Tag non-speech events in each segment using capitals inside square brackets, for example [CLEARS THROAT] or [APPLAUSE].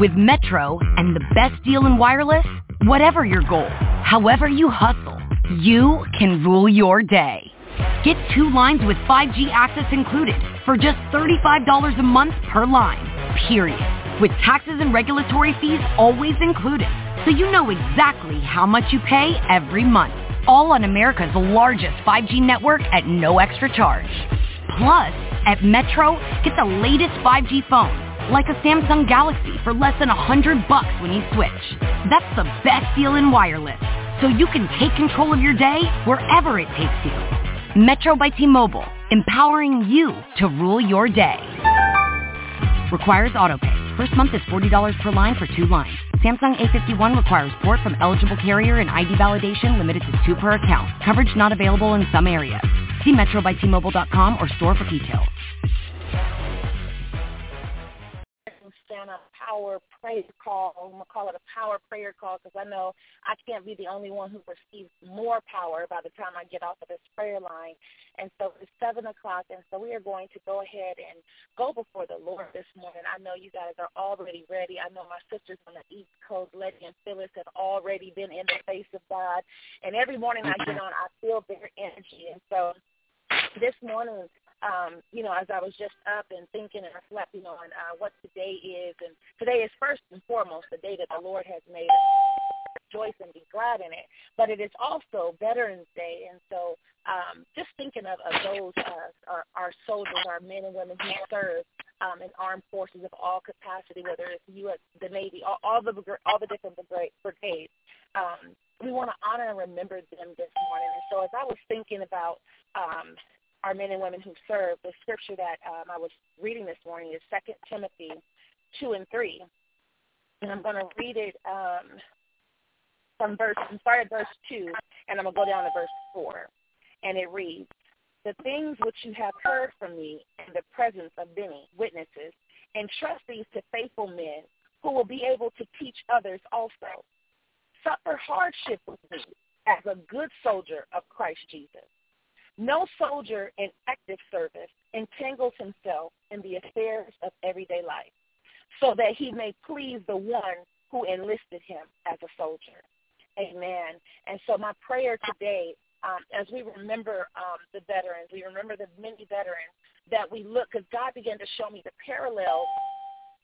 With Metro and the best deal in wireless, whatever your goal, however you hustle, you can rule your day. Get two lines with 5G access included for just $35 a month per line, period. With taxes and regulatory fees always included, so you know exactly how much you pay every month. All on America's largest 5G network at no extra charge. Plus, at Metro, get the latest 5G phone like a Samsung Galaxy for less than 100 bucks when you switch. That's the best deal in wireless, so you can take control of your day wherever it takes you. Metro by T-Mobile, empowering you to rule your day. Requires autopay. First month is $40 per line for two lines. Samsung A51 requires port from eligible carrier and ID validation limited to two per account. Coverage not available in some areas. See metrobytmobile.com or store for details. Power prayer call. I'm going to call it a power prayer call because I know I can't be the only one who receives more power by the time I get off of this prayer line. And so it's 7 o'clock, and so we are going to go ahead and go before the Lord this morning. I know you guys are already ready. I know my sisters on the East Coast, Letty and Phyllis, have already been in the face of God. And every morning I get on, I feel their energy. And so this morning um, you know, as I was just up and thinking and reflecting on uh, what today is, and today is first and foremost the day that the Lord has made. us Rejoice and be glad in it. But it is also Veterans Day, and so um, just thinking of, of those uh, our, our soldiers, our men and women who serve um, in armed forces of all capacity, whether it's the U.S., the Navy, all, all the all the different brigades. Um, we want to honor and remember them this morning. And so as I was thinking about um, our men and women who serve, the scripture that um, I was reading this morning is Second Timothy 2 and 3. And I'm going to read it um, from verse, I'm at verse 2, and I'm going to go down to verse 4. And it reads, The things which you have heard from me in the presence of many witnesses, entrust these to faithful men who will be able to teach others also. Suffer hardship with me as a good soldier of Christ Jesus. Soldier in active service entangles himself in the affairs of everyday life so that he may please the one who enlisted him as a soldier. Amen. And so my prayer today, um, as we remember um, the veterans, we remember the many veterans that we look, because God began to show me the parallels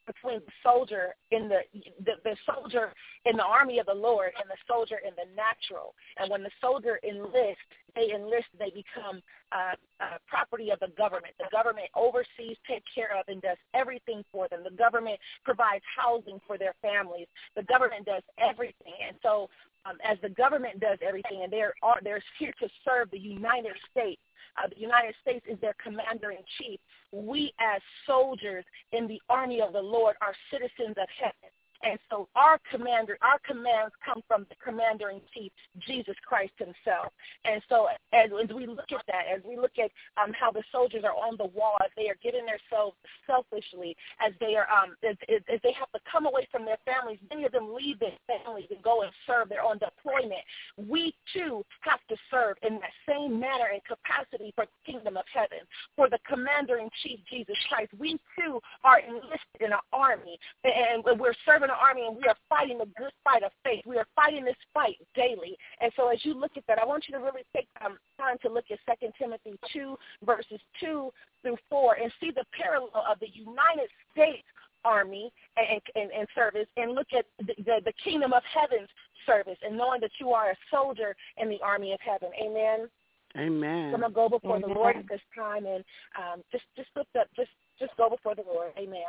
between the soldier in the, the the soldier in the army of the Lord and the soldier in the natural. And when the soldier enlists, they enlist, they become uh, uh, property of the government. The government oversees, takes care of, and does everything for them. The government provides housing for their families. The government does everything. And so um, as the government does everything, and they're, they're here to serve the United States, uh, the United States is their commander in chief. We as soldiers in the army of the Lord are citizens of heaven. And so our commander, our commands come from the commander in chief, Jesus Christ himself. And so as, as we look at that, as we look at um, how the soldiers are on the wall, as they are giving themselves selfishly, as they are, um, as, as they have to come away from their families, many of them leave their families and go and serve. They're on deployment. We too have to serve in that same manner and capacity for kingdom of heaven. For the commander in chief, Jesus Christ, we too are enlisted in an army, and we're serving an army and we are fighting the good fight of faith. We are fighting this fight daily. And so as you look at that, I want you to really take um, time to look at 2 Timothy 2, verses 2 through 4, and see the parallel of the United States army and, and, and service and look at the, the, the kingdom of heaven's service and knowing that you are a soldier in the army of heaven. Amen. Amen. So I'm gonna go before Amen. the Lord at this time and um, just just lift up, just just go before the Lord. Amen.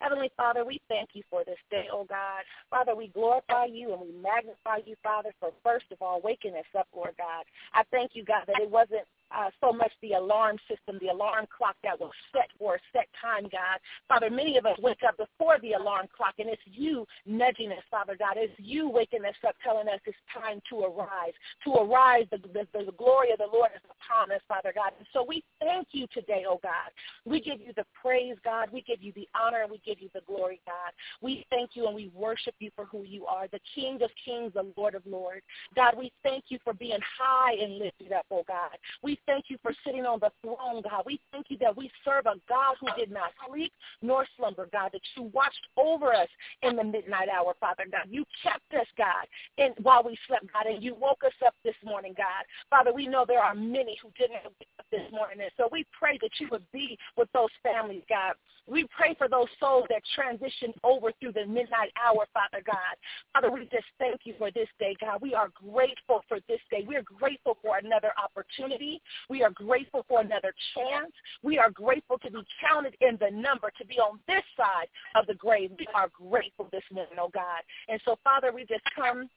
Heavenly Father, we thank you for this day, oh God. Father, we glorify you and we magnify you, Father, for first of all waking us up, Lord God. I thank you, God, that it wasn't uh, so much the alarm system, the alarm clock that was set for a set time, God. Father, many of us wake up before the alarm clock, and it's you nudging us, Father God. It's you waking us up, telling us it's time to arise. To arise, the, the, the glory of the Lord is upon us, Father God. And so we thank you today, oh God. We give you the praise, God. We give you the honor, and we give you the glory, God. We thank you, and we worship you for who you are, the King of kings, the Lord of lords. God, we thank you for being high and lifted up, oh God. We we thank you for sitting on the throne, God. We thank you that we serve a God who did not sleep nor slumber, God, that you watched over us in the midnight hour, Father God. You kept us, God, and while we slept, God, and you woke us up this morning, God. Father, we know there are many who didn't wake up this morning, and so we pray that you would be with those families, God. We pray for those souls that transitioned over through the midnight hour, Father God. Father, we just thank you for this day, God. We are grateful for this day. We are grateful for another opportunity. We are grateful for another chance. We are grateful to be counted in the number, to be on this side of the grave. We are grateful this morning, oh God. And so, Father, we just come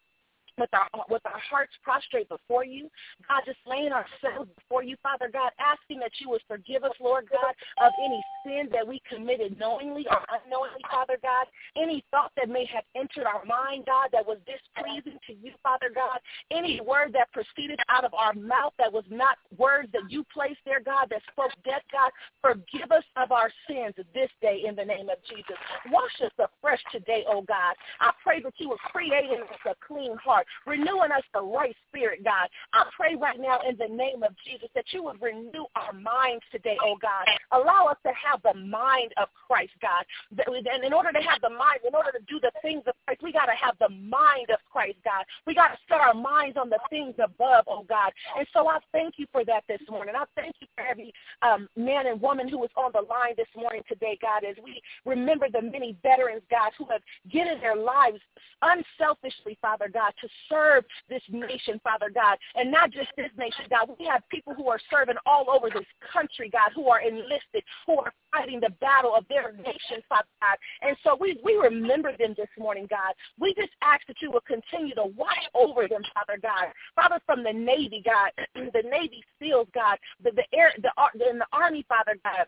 with our with our hearts prostrate before you. God, just laying ourselves before you, Father God, asking that you would forgive us, Lord God, of any sin that we committed knowingly or unknowingly, Father God. Any thought that may have entered our mind, God, that was displeasing to you, Father God. Any word that proceeded out of our mouth that was not words that you placed there, God, that spoke death, God. Forgive us of our sins this day in the name of Jesus. Wash us afresh today, oh God. I pray that you would create in us a clean heart renewing us the right spirit, God. I pray right now in the name of Jesus that you would renew our minds today, oh God. Allow us to have the mind of Christ, God. And in order to have the mind, in order to do the things of Christ, we got to have the mind of Christ, God. We got to set our minds on the things above, oh God. And so I thank you for that this morning. I thank you for every um, man and woman who is on the line this morning today, God, as we remember the many veterans, God, who have given their lives unselfishly, Father God, to serve this nation, Father God, and not just this nation, God. We have people who are serving all over this country, God, who are enlisted, who are fighting the battle of their nation, Father God. And so we, we remember them this morning, God. We just ask that you will continue to watch over them, Father God. Father, from the Navy, God, [CLEARS THROAT] the Navy SEALs, God, the, the air, the, the, the Army, Father God,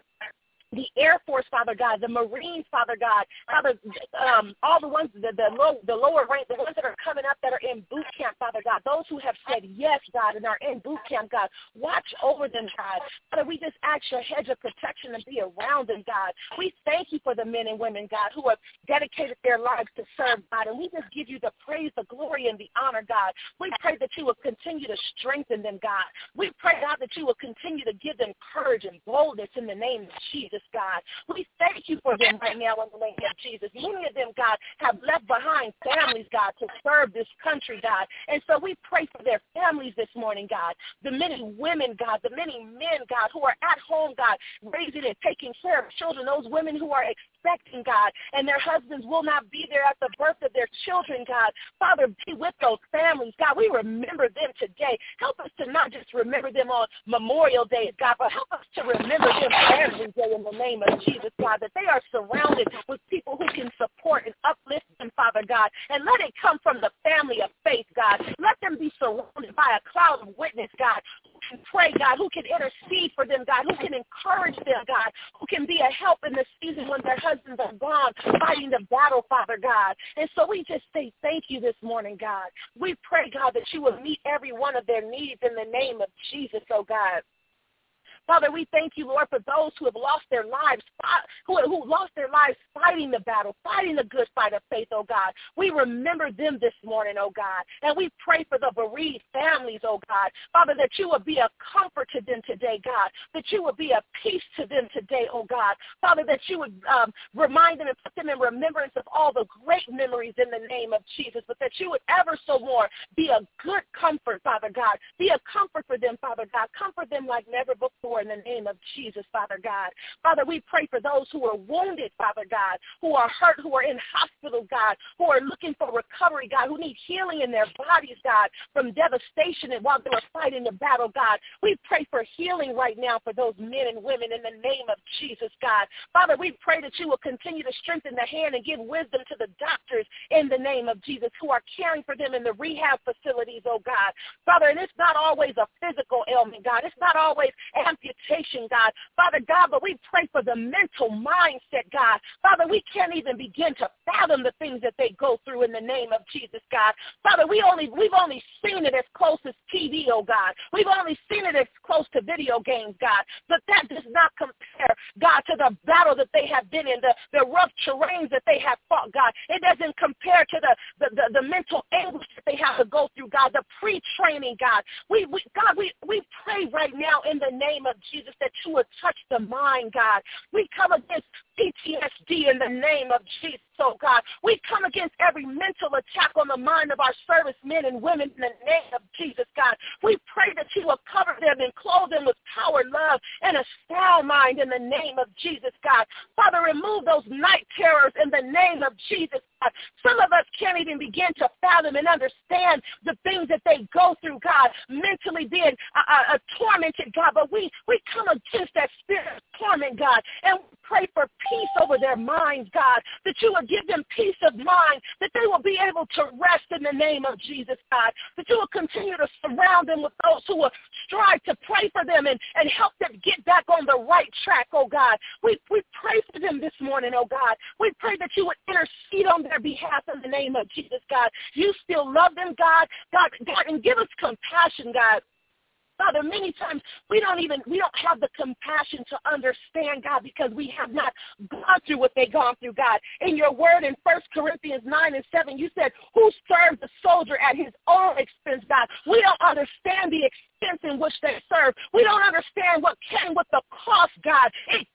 the Air Force, Father God, the Marines, Father God, Father, um, all the ones, the, the, low, the lower rank, the ones that are coming up that are in boot camp, Father God, those who have said yes, God, and are in boot camp, God, watch over them, God. Father, we just ask your hedge of protection to be around them, God. We thank you for the men and women, God, who have dedicated their lives to serve, God, and we just give you the praise, the glory, and the honor, God. We pray that you will continue to strengthen them, God. We pray, God, that you will continue to give them courage and boldness in the name of Jesus. God. We thank you for them right now in the name of Jesus. Many of them, God, have left behind families, God, to serve this country, God. And so we pray for their families this morning, God. The many women, God, the many men, God, who are at home, God, raising and taking care of children, those women who are expecting, God, and their husbands will not be there at the birth of their children, God. Father, be with those families, God. We remember them today. Help us to not just remember them on Memorial Day, God, but help us to remember them every day in the name of Jesus, God, that they are surrounded with people who can support and uplift them, Father God. And let it come from the family of faith, God. Let them be surrounded by a cloud of witness, God, pray, God, who can intercede for them, God, who can encourage them, God, who can be a help in the season husbands are gone fighting the battle, Father God. And so we just say thank you this morning, God. We pray, God, that you will meet every one of their needs in the name of Jesus, oh God. Father, we thank you, Lord, for those who have lost their lives, who, who lost their lives fighting the battle, fighting the good fight of faith, oh God. We remember them this morning, oh God. And we pray for the bereaved families, oh God. Father, that you would be a comfort to them today, God. That you would be a peace to them today, oh God. Father, that you would um, remind them and put them in remembrance of all the great memories in the name of Jesus, but that you would ever so more be a good comfort, Father God. Be a comfort for them, Father God. Comfort them like never before in the name of Jesus, Father God. Father, we pray for those who are wounded, Father God, who are hurt, who are in hospital, God, who are looking for recovery, God, who need healing in their bodies, God, from devastation and while they were fighting the battle, God. We pray for healing right now for those men and women in the name of Jesus, God. Father, we pray that you will continue to strengthen the hand and give wisdom to the doctors in the name of Jesus who are caring for them in the rehab facilities, oh God. Father, and it's not always a physical ailment, God. It's not always reputation, God. Father God, but we pray for the mental mindset, God. Father, we can't even begin to fathom the things that they go through in the name of Jesus, God. Father, we only we've only seen it as close as TV, oh God. We've only seen it as close to video games, God. But that does not compare, God, to the battle that they have been in, the, the rough terrains that they have fought, God. It doesn't compare to the, the, the, the mental anguish they have to go through, God, the pre-training, God. We, we God, we, we pray right now in the name of Jesus that you would touch the mind, God. We come against PTSD in the name of Jesus, oh God. We come against every mental attack on the mind of our servicemen and women in the name of Jesus, God. We pray that you will cover them and clothe them with power, love, and a sound mind in the name of Jesus, God. Father, remove those night terrors in the name of Jesus, God. Some of us can't even begin to fathom and understand the things that they go through, God, mentally being uh, uh, tormented, God. But we, we come against that spirit of torment, God, and pray for peace over their minds, God, that you will give them peace of mind, that they will be able to rest in the name of Jesus, God, that you will continue to surround them with those who will strive to pray for them and, and help them get back on the right track, oh God. We, we pray for them this morning, oh God. We pray that you would intercede on their behalf in the name of Jesus, God. You still love them, God. God, God, and give us compassion, God. Father, many times we don't even, we don't have the compassion to understand, God, because we have not gone through what they've gone through, God. In your word in 1 Corinthians 9 and 7, you said, who served the soldier at his own expense, God? We don't understand the expense in which they serve. We don't understand what came with the cost, God. It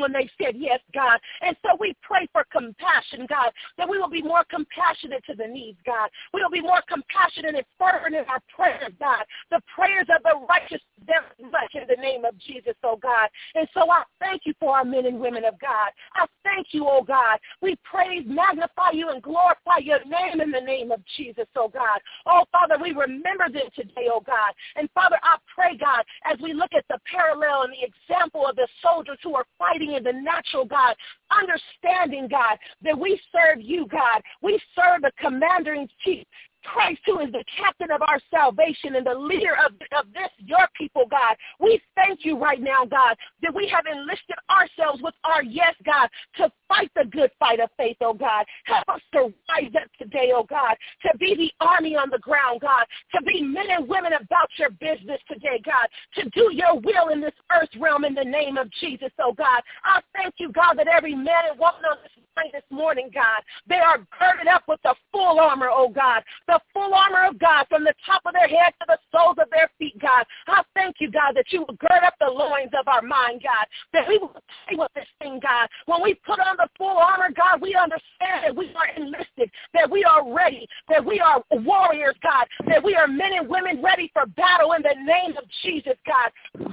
when they said yes, God. And so we pray for compassion, God, that we will be more compassionate to the needs, God. We will be more compassionate and fervent in our prayers, God. The prayers of the righteous in the name of Jesus, oh God. And so I thank you for our men and women of God. I thank you, oh God. We praise, magnify you, and glorify your name in the name of Jesus, oh God. Oh Father, we remember them today, oh God. And Father, I pray, God, as we look at the parallel and the example of the soldiers who are fighting in the natural, God, understanding, God, that we serve you, God. We serve the commander in chief. Christ, who is the captain of our salvation and the leader of, of this, your people, God. We thank you right now, God, that we have enlisted ourselves with our yes, God, to fight the good fight of faith, oh God. Help us to rise up today, oh God, to be the army on the ground, God, to be men and women about your business today, God, to do your will in this earth realm in the name of Jesus, oh God. I thank you, God, that every man and woman on this this morning, God. They are girded up with the full armor, oh God. The full armor of God from the top of their head to the soles of their feet, God. I thank you, God, that you will gird up the loins of our mind, God. That we will play with this thing, God. When we put on the full armor, God, we understand that we are enlisted, that we are ready, that we are warriors, God, that we are men and women ready for battle in the name of Jesus, God.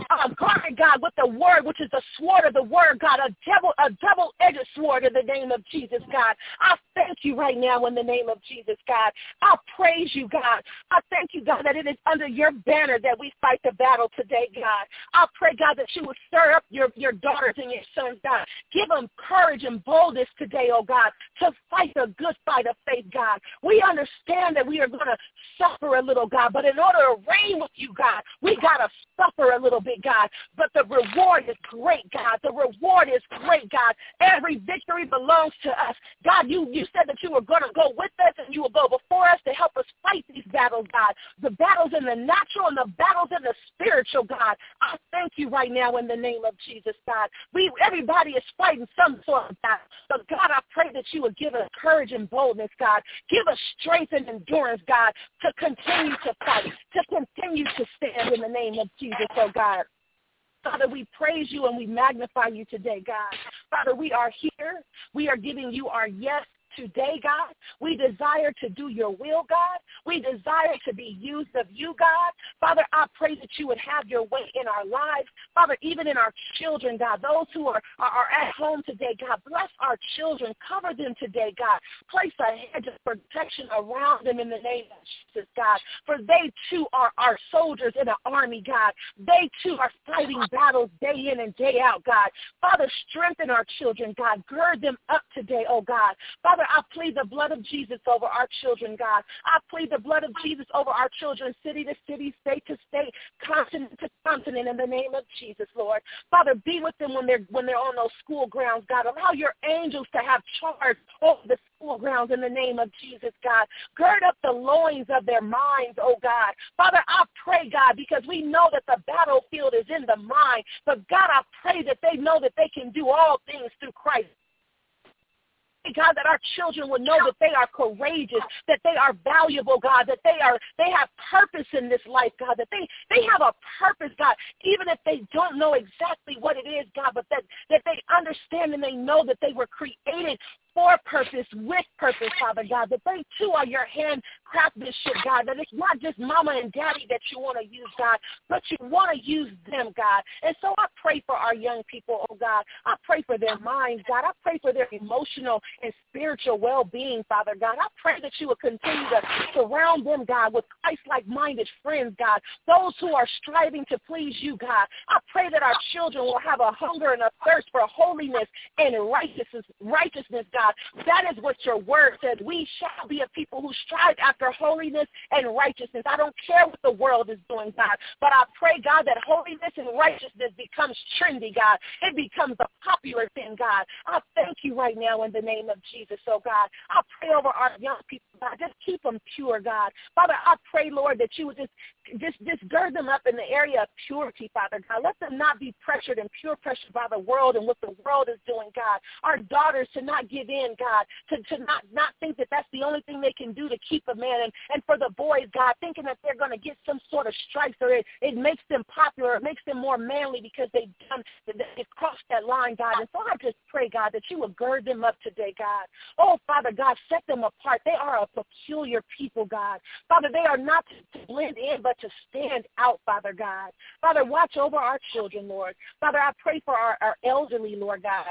Uh, God, with the word, which is the sword of the word, God, a double, a double-edged sword in the name of Jesus, God. I thank you right now in the name of Jesus, God. I praise you, God. I thank you, God, that it is under your banner that we fight the battle today, God. I pray, God, that you would stir up your, your daughters and your sons, God. Give them courage and boldness today, oh God, to fight the good fight of faith, God. We understand that we are going to suffer a little, God, but in order to reign with you, God, we got to suffer a little bit, God. But the reward is great, God. The reward is great, God. Every victory belongs to us. God, you, you said that you were going to go with us and you will go before us to help us fight these battles, God. The battles in the natural and the battles in the spiritual, God. I thank you right now in the name of Jesus, God. We everybody is fighting some sort of battle. But God, I pray that you would give us courage and boldness, God. Give us strength and endurance, God, to continue to fight, to continue to stand in the name of Jesus, oh God. Father, we praise you and we magnify you today, God. Father, we are here. We are giving you our yes today, God. We desire to do your will, God. We desire to be used of you, God. Father, I pray that you would have your way in our lives. Father, even in our children, God, those who are, are, are at home today, God, bless our children. Cover them today, God. Place a hedge of protection around them in the name of Jesus, God. For they too are our soldiers in an army, God. They too are fighting battles day in and day out, God. Father, strengthen our children, God. Gird them up today, oh God. Father, Father, I plead the blood of Jesus over our children, God. I plead the blood of Jesus over our children, city to city, state to state, continent to continent, in the name of Jesus, Lord. Father, be with them when they're when they're on those school grounds, God. Allow your angels to have charge over the school grounds in the name of Jesus, God. Gird up the loins of their minds, oh God. Father, I pray, God, because we know that the battlefield is in the mind. But God, I pray that they know that they can do all things through Christ God, that our children will know that they are courageous, that they are valuable, God, that they are they have purpose in this life, God, that they they have a purpose, God, even if they don't know exactly what it is, God, but that that they understand and they know that they were created for purpose, with purpose, Father God, that they too are your hand craftsmanship, God, that it's not just mama and daddy that you want to use, God, but you want to use them, God. And so I pray for our young people, oh God. I pray for their minds, God. I pray for their emotional and spiritual well-being, Father God. I pray that you will continue to surround them, God, with Christ-like minded friends, God, those who are striving to please you, God. I pray that our children will have a hunger and a thirst for holiness and righteousness, righteousness, God. That is what your word says. We shall be a people who strive after holiness and righteousness. I don't care what the world is doing, God, but I pray, God, that holiness and righteousness becomes trendy, God. It becomes a popular thing, God. I thank you right now in the name of Jesus, oh God. I pray over our young people, God. Just keep them pure, God. Father, I pray, Lord, that you would just just just gird them up in the area of purity, Father God. Let them not be pressured and pure pressured by the world and what the world is doing, God. Our daughters to not give in, God, to, to not, not think that that's the only thing they can do to keep a man. And, and for the boys, God, thinking that they're going to get some sort of stripes or it, it makes them popular, it makes them more manly because they've done, they've crossed that line, God. And so I just pray, God, that you would gird them up today, God. Oh, Father God, set them apart. They are a peculiar people, God. Father, they are not to blend in, but to stand out, Father God. Father, watch over our children, Lord. Father, I pray for our, our elderly, Lord God.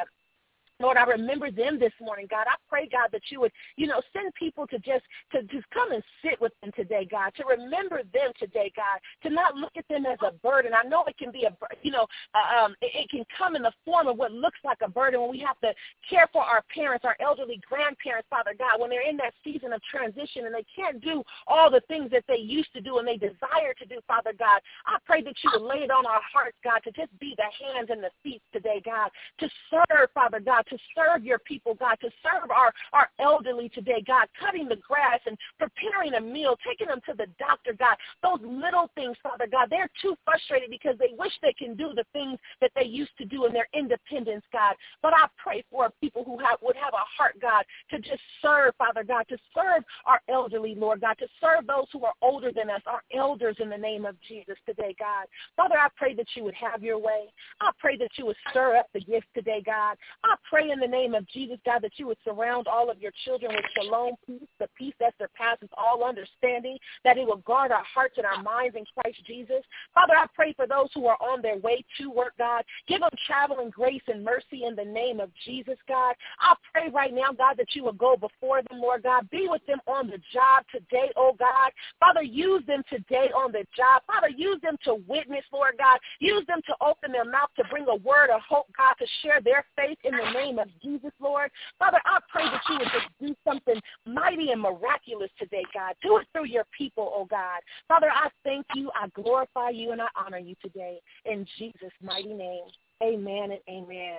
Lord, I remember them this morning, God. I pray, God, that you would, you know, send people to just to just come and sit with them today, God. To remember them today, God. To not look at them as a burden. I know it can be a, you know, uh, um, it, it can come in the form of what looks like a burden when we have to care for our parents, our elderly grandparents, Father God, when they're in that season of transition and they can't do all the things that they used to do and they desire to do, Father God. I pray that you would lay it on our hearts, God, to just be the hands and the feet today, God. To serve, Father God to serve your people, God, to serve our, our elderly today, God, cutting the grass and preparing a meal, taking them to the doctor, God. Those little things, Father God, they're too frustrated because they wish they can do the things that they used to do in their independence, God. But I pray for people who have, would have a heart, God, to just serve, Father God, to serve our elderly, Lord God, to serve those who are older than us, our elders in the name of Jesus today, God. Father, I pray that you would have your way. I pray that you would stir up the gifts today, God. I pray pray in the name of Jesus, God, that you would surround all of your children with shalom peace, the peace that surpasses all understanding, that it will guard our hearts and our minds in Christ Jesus. Father, I pray for those who are on their way to work, God. Give them traveling grace and mercy in the name of Jesus, God. I pray right now, God, that you will go before them, Lord God. Be with them on the job today, oh God. Father, use them today on the job. Father, use them to witness, Lord God. Use them to open their mouth to bring a word of hope, God, to share their faith in the name of Jesus, Lord. Father, I pray that you would just do something mighty and miraculous today, God. Do it through your people, oh God. Father, I thank you, I glorify you, and I honor you today. In Jesus' mighty name, amen and amen.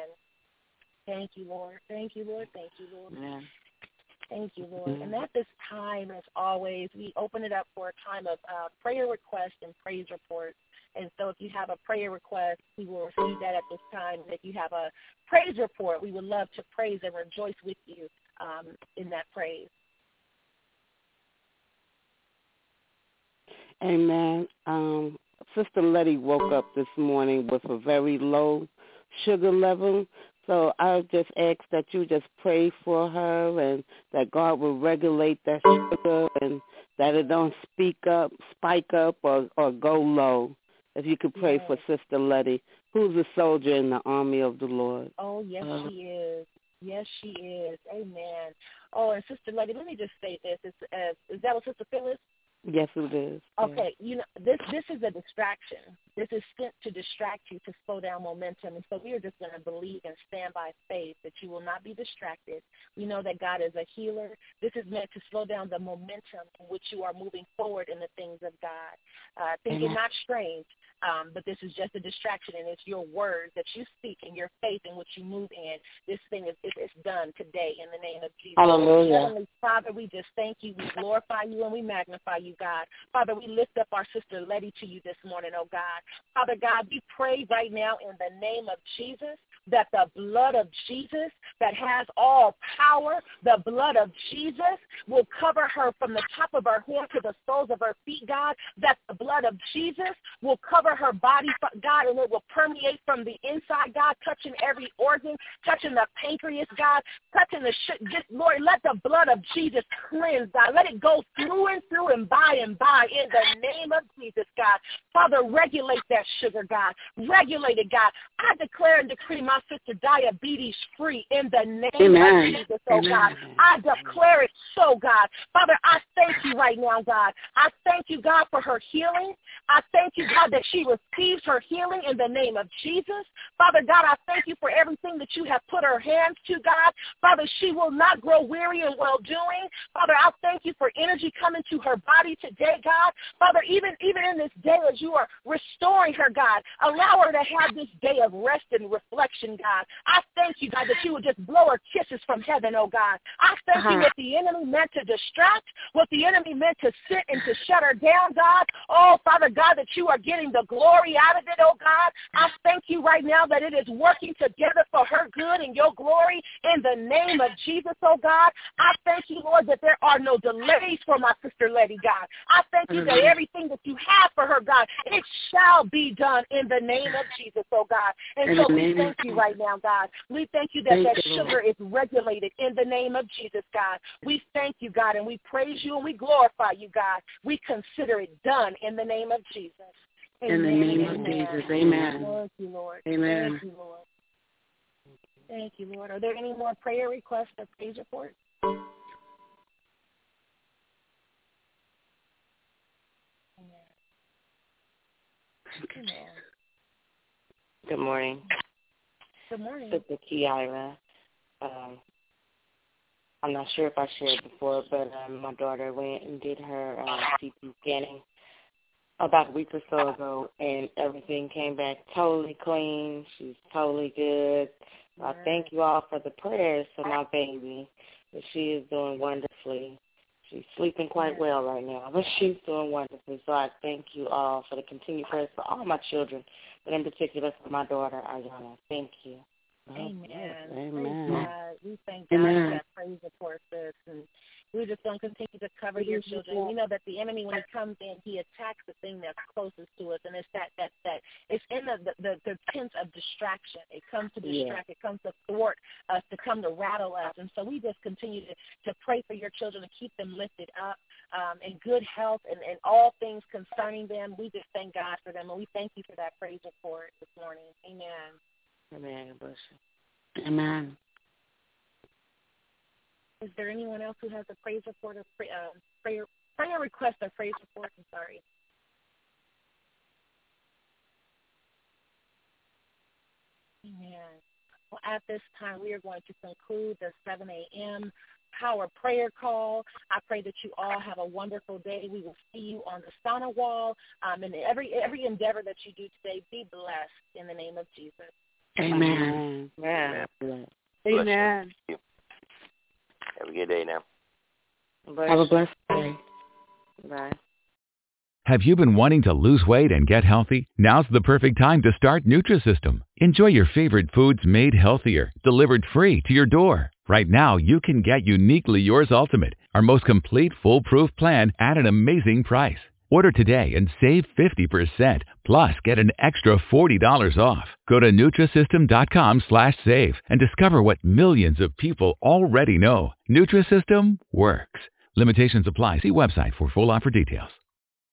Thank you, Lord. Thank you, Lord. Thank you, Lord. Amen. Thank you, Lord. And at this time, as always, we open it up for a time of uh, prayer request and praise report. And so if you have a prayer request, we will receive that at this time. And if you have a praise report, we would love to praise and rejoice with you um, in that praise. Amen. Um, Sister Letty woke up this morning with a very low sugar level. So I just ask that you just pray for her and that God will regulate that sugar and that it don't speak up, spike up or, or go low. If you could pray yes. for Sister Letty, who's a soldier in the army of the Lord. Oh, yes, uh, she is. Yes, she is. Amen. Oh, and Sister Letty, let me just say this. Is, uh, is that what Sister Phyllis? Yes, it is. Okay, you know this this is a distraction. This is sent to distract you to slow down momentum, and so we are just going to believe and stand by faith that you will not be distracted. We know that God is a healer. This is meant to slow down the momentum in which you are moving forward in the things of God. Uh, think it not strange, um, but this is just a distraction, and it's your words that you speak and your faith in which you move in. This thing is, is, is done today in the name of Jesus. Hallelujah. Heavenly Father, we just thank you, we glorify you, and we magnify you, God. Father, we lift up our sister Letty to you this morning, oh God. Father God, we pray right now in the name of Jesus that the blood of Jesus that has all power, the blood of Jesus will cover her from the top of her head to the soles of her feet, God, that the blood of Jesus will cover her body, God, and it will permeate from the inside, God, touching every organ, touching the pancreas, God, touching the shit. Just, Lord, let the blood of Jesus cleanse, God. Let it go through and through and by and by in the name of Jesus, God. Father, regulate that sugar, God. Regulate it, God. I declare and decree my sister diabetes free in the name Amen. of Jesus, oh Amen. God. I declare it so, God. Father, I thank you right now, God. I thank you, God, for her healing. I thank you, God, that she receives her healing in the name of Jesus. Father God, I thank you for everything that you have put her hands to, God. Father, she will not grow weary in well-doing. Father, I thank you for energy coming to her body today, God. Father, even, even in this day as you are restoring her, God, allow her to have this day of rest and reflection, God. I thank you, God, that you would just blow her kisses from heaven, oh God. I thank uh-huh. you that the enemy meant to distract, what the enemy meant to sit and to shut her down, God. Oh, Father God, that you are getting the glory out of it, oh God. I thank you right now that it is working together for her good and your glory in the name of Jesus, oh God. I thank you, Lord, that there are no delays for my sister Letty, God. I thank you that everything that you have for her, God, it shall be done in the name of Jesus, oh God. And so we thank you right now, God. We thank you that thank that you, sugar is regulated in the name of Jesus, God. We thank you, God, and we praise you and we glorify you, God. We consider it done in the name of Jesus. Amen. In the name Amen. of Jesus, Amen. Thank you, Lord. Amen. Thank you, Lord. Thank you, Lord. Are there any more prayer requests or praise reports? Amen. Good morning. Good morning. Sister Kiara. Um, I'm not sure if I shared before, but um, my daughter went and did her uh, CT scanning about a week or so ago, and everything came back totally clean. She's totally good. I thank you all for the prayers for my baby. She is doing wonderfully. She's sleeping quite well right now, but she's doing wonderfully. So I thank you all for the continued prayers for all my children but in particular for my daughter, Ayana. Thank you. Amen. Amen. God. We thank God Amen. for that praise report, sis. And we're just going to continue to cover your children. We know that the enemy, when he comes in, he attacks the thing that's closest to us, and it's that that that it's in the the, the, the tent of distraction. It comes to distract. Yeah. It comes to thwart us, to come to rattle us. And so we just continue to to pray for your children to keep them lifted up um, in good health and, and all things concerning them. We just thank God for them, and we thank you for that praise report this morning. Amen. Amen. Bless you. Amen. Is there anyone else who has a praise report or pray, uh, prayer prayer request or praise report? I'm sorry. Amen. Well, at this time, we are going to conclude the 7 a.m. power prayer call. I pray that you all have a wonderful day. We will see you on the SANA wall. Um, and every every endeavor that you do today, be blessed in the name of Jesus. Amen. Amen. Amen. Amen. Have a good day now. Have a blessed day. Bye. Have you been wanting to lose weight and get healthy? Now's the perfect time to start Nutrisystem. Enjoy your favorite foods made healthier, delivered free to your door. Right now, you can get Uniquely Yours Ultimate, our most complete foolproof plan at an amazing price. Order today and save 50%, plus get an extra $40 off. Go to Nutrisystem.com slash save and discover what millions of people already know. Nutrisystem works. Limitations apply. See website for full offer details.